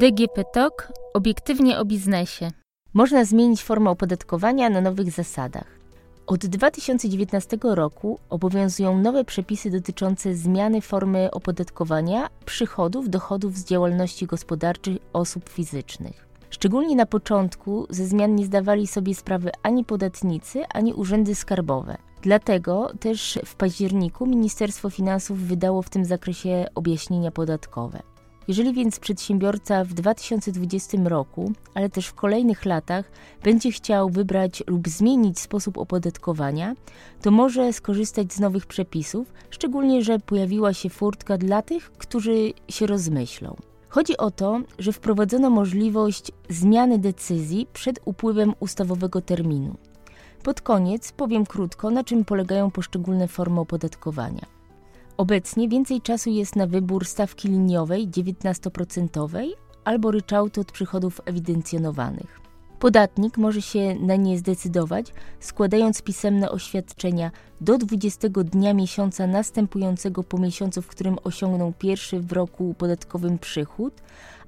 DGP TOK obiektywnie o biznesie. Można zmienić formę opodatkowania na nowych zasadach. Od 2019 roku obowiązują nowe przepisy dotyczące zmiany formy opodatkowania przychodów, dochodów z działalności gospodarczej osób fizycznych. Szczególnie na początku ze zmian nie zdawali sobie sprawy ani podatnicy, ani urzędy skarbowe. Dlatego też w październiku Ministerstwo Finansów wydało w tym zakresie objaśnienia podatkowe. Jeżeli więc przedsiębiorca w 2020 roku, ale też w kolejnych latach będzie chciał wybrać lub zmienić sposób opodatkowania, to może skorzystać z nowych przepisów, szczególnie że pojawiła się furtka dla tych, którzy się rozmyślą. Chodzi o to, że wprowadzono możliwość zmiany decyzji przed upływem ustawowego terminu. Pod koniec powiem krótko, na czym polegają poszczególne formy opodatkowania. Obecnie więcej czasu jest na wybór stawki liniowej 19% albo ryczałtu od przychodów ewidencjonowanych. Podatnik może się na nie zdecydować, składając pisemne oświadczenia do 20 dnia miesiąca następującego po miesiącu, w którym osiągnął pierwszy w roku podatkowym przychód,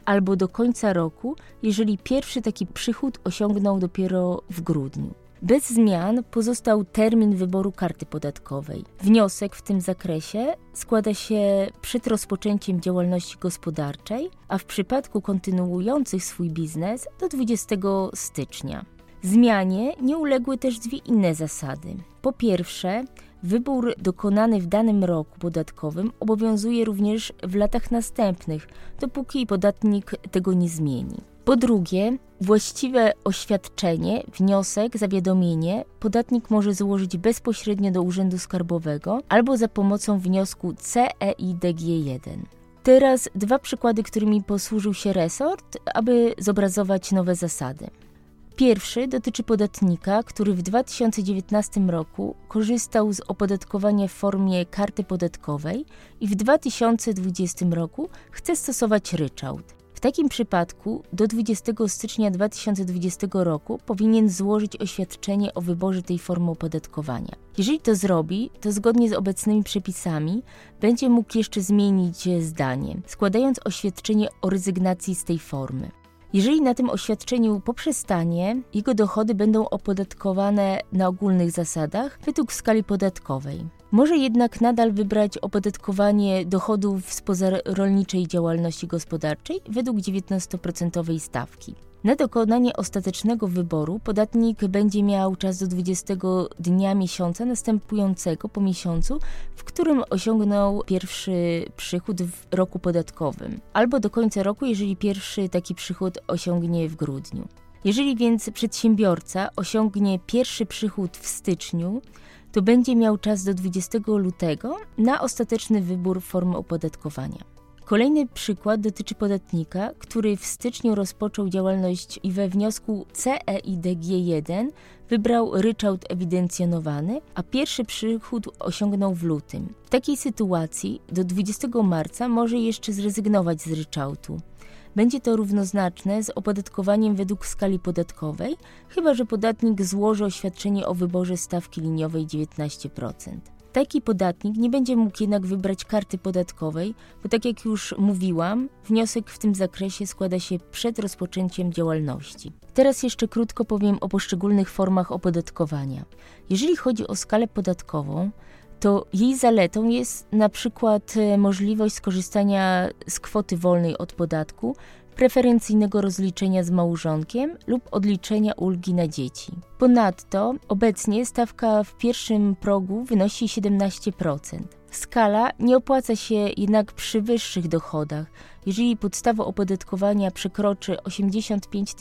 albo do końca roku, jeżeli pierwszy taki przychód osiągnął dopiero w grudniu. Bez zmian pozostał termin wyboru karty podatkowej. Wniosek w tym zakresie składa się przed rozpoczęciem działalności gospodarczej, a w przypadku kontynuujących swój biznes do 20 stycznia. Zmianie nie uległy też dwie inne zasady. Po pierwsze, Wybór dokonany w danym roku podatkowym obowiązuje również w latach następnych, dopóki podatnik tego nie zmieni. Po drugie, właściwe oświadczenie, wniosek, zawiadomienie podatnik może złożyć bezpośrednio do Urzędu Skarbowego albo za pomocą wniosku CEIDG1. Teraz dwa przykłady, którymi posłużył się resort, aby zobrazować nowe zasady. Pierwszy dotyczy podatnika, który w 2019 roku korzystał z opodatkowania w formie karty podatkowej i w 2020 roku chce stosować ryczałt. Takim przypadku do 20 stycznia 2020 roku powinien złożyć oświadczenie o wyborze tej formy opodatkowania. Jeżeli to zrobi, to zgodnie z obecnymi przepisami będzie mógł jeszcze zmienić zdanie, składając oświadczenie o rezygnacji z tej formy. Jeżeli na tym oświadczeniu poprzestanie, jego dochody będą opodatkowane na ogólnych zasadach według skali podatkowej. Może jednak nadal wybrać opodatkowanie dochodów z pozarolniczej działalności gospodarczej według 19% stawki. Na dokonanie ostatecznego wyboru podatnik będzie miał czas do 20 dnia miesiąca następującego po miesiącu, w którym osiągnął pierwszy przychód w roku podatkowym, albo do końca roku, jeżeli pierwszy taki przychód osiągnie w grudniu. Jeżeli więc przedsiębiorca osiągnie pierwszy przychód w styczniu, to będzie miał czas do 20 lutego na ostateczny wybór formy opodatkowania. Kolejny przykład dotyczy podatnika, który w styczniu rozpoczął działalność i we wniosku CEIDG1 wybrał ryczałt ewidencjonowany, a pierwszy przychód osiągnął w lutym. W takiej sytuacji do 20 marca może jeszcze zrezygnować z ryczałtu. Będzie to równoznaczne z opodatkowaniem według skali podatkowej, chyba że podatnik złoży oświadczenie o wyborze stawki liniowej 19%. Taki podatnik nie będzie mógł jednak wybrać karty podatkowej, bo tak jak już mówiłam, wniosek w tym zakresie składa się przed rozpoczęciem działalności. Teraz jeszcze krótko powiem o poszczególnych formach opodatkowania. Jeżeli chodzi o skalę podatkową, to jej zaletą jest na przykład e, możliwość skorzystania z kwoty wolnej od podatku, preferencyjnego rozliczenia z małżonkiem lub odliczenia ulgi na dzieci. Ponadto obecnie stawka w pierwszym progu wynosi 17%. Skala nie opłaca się jednak przy wyższych dochodach. Jeżeli podstawa opodatkowania przekroczy 85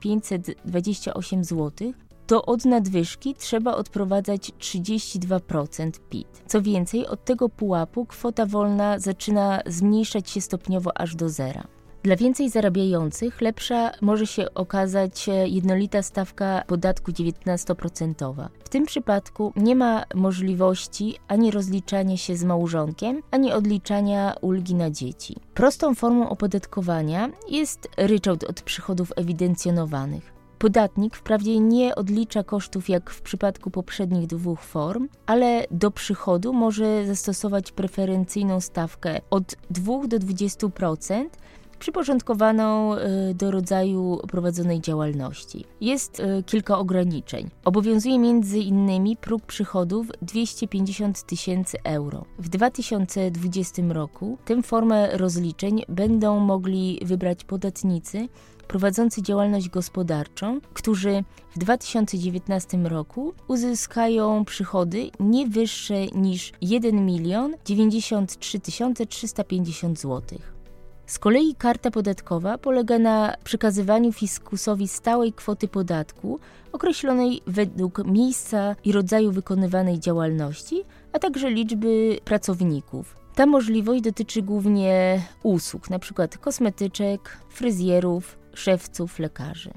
528 zł, to od nadwyżki trzeba odprowadzać 32% PIT. Co więcej, od tego pułapu kwota wolna zaczyna zmniejszać się stopniowo aż do zera. Dla więcej zarabiających lepsza może się okazać jednolita stawka podatku 19%. W tym przypadku nie ma możliwości ani rozliczania się z małżonkiem, ani odliczania ulgi na dzieci. Prostą formą opodatkowania jest ryczałt od przychodów ewidencjonowanych. Podatnik wprawdzie nie odlicza kosztów jak w przypadku poprzednich dwóch form, ale do przychodu może zastosować preferencyjną stawkę od 2 do 20%, przyporządkowaną y, do rodzaju prowadzonej działalności. Jest y, kilka ograniczeń. Obowiązuje m.in. próg przychodów 250 tysięcy euro. W 2020 roku tę formę rozliczeń będą mogli wybrać podatnicy, prowadzący działalność gospodarczą, którzy w 2019 roku uzyskają przychody nie wyższe niż 1 milion 93 350 zł. Z kolei karta podatkowa polega na przekazywaniu fiskusowi stałej kwoty podatku określonej według miejsca i rodzaju wykonywanej działalności, a także liczby pracowników. Ta możliwość dotyczy głównie usług, np. kosmetyczek, fryzjerów, szewców, lekarzy.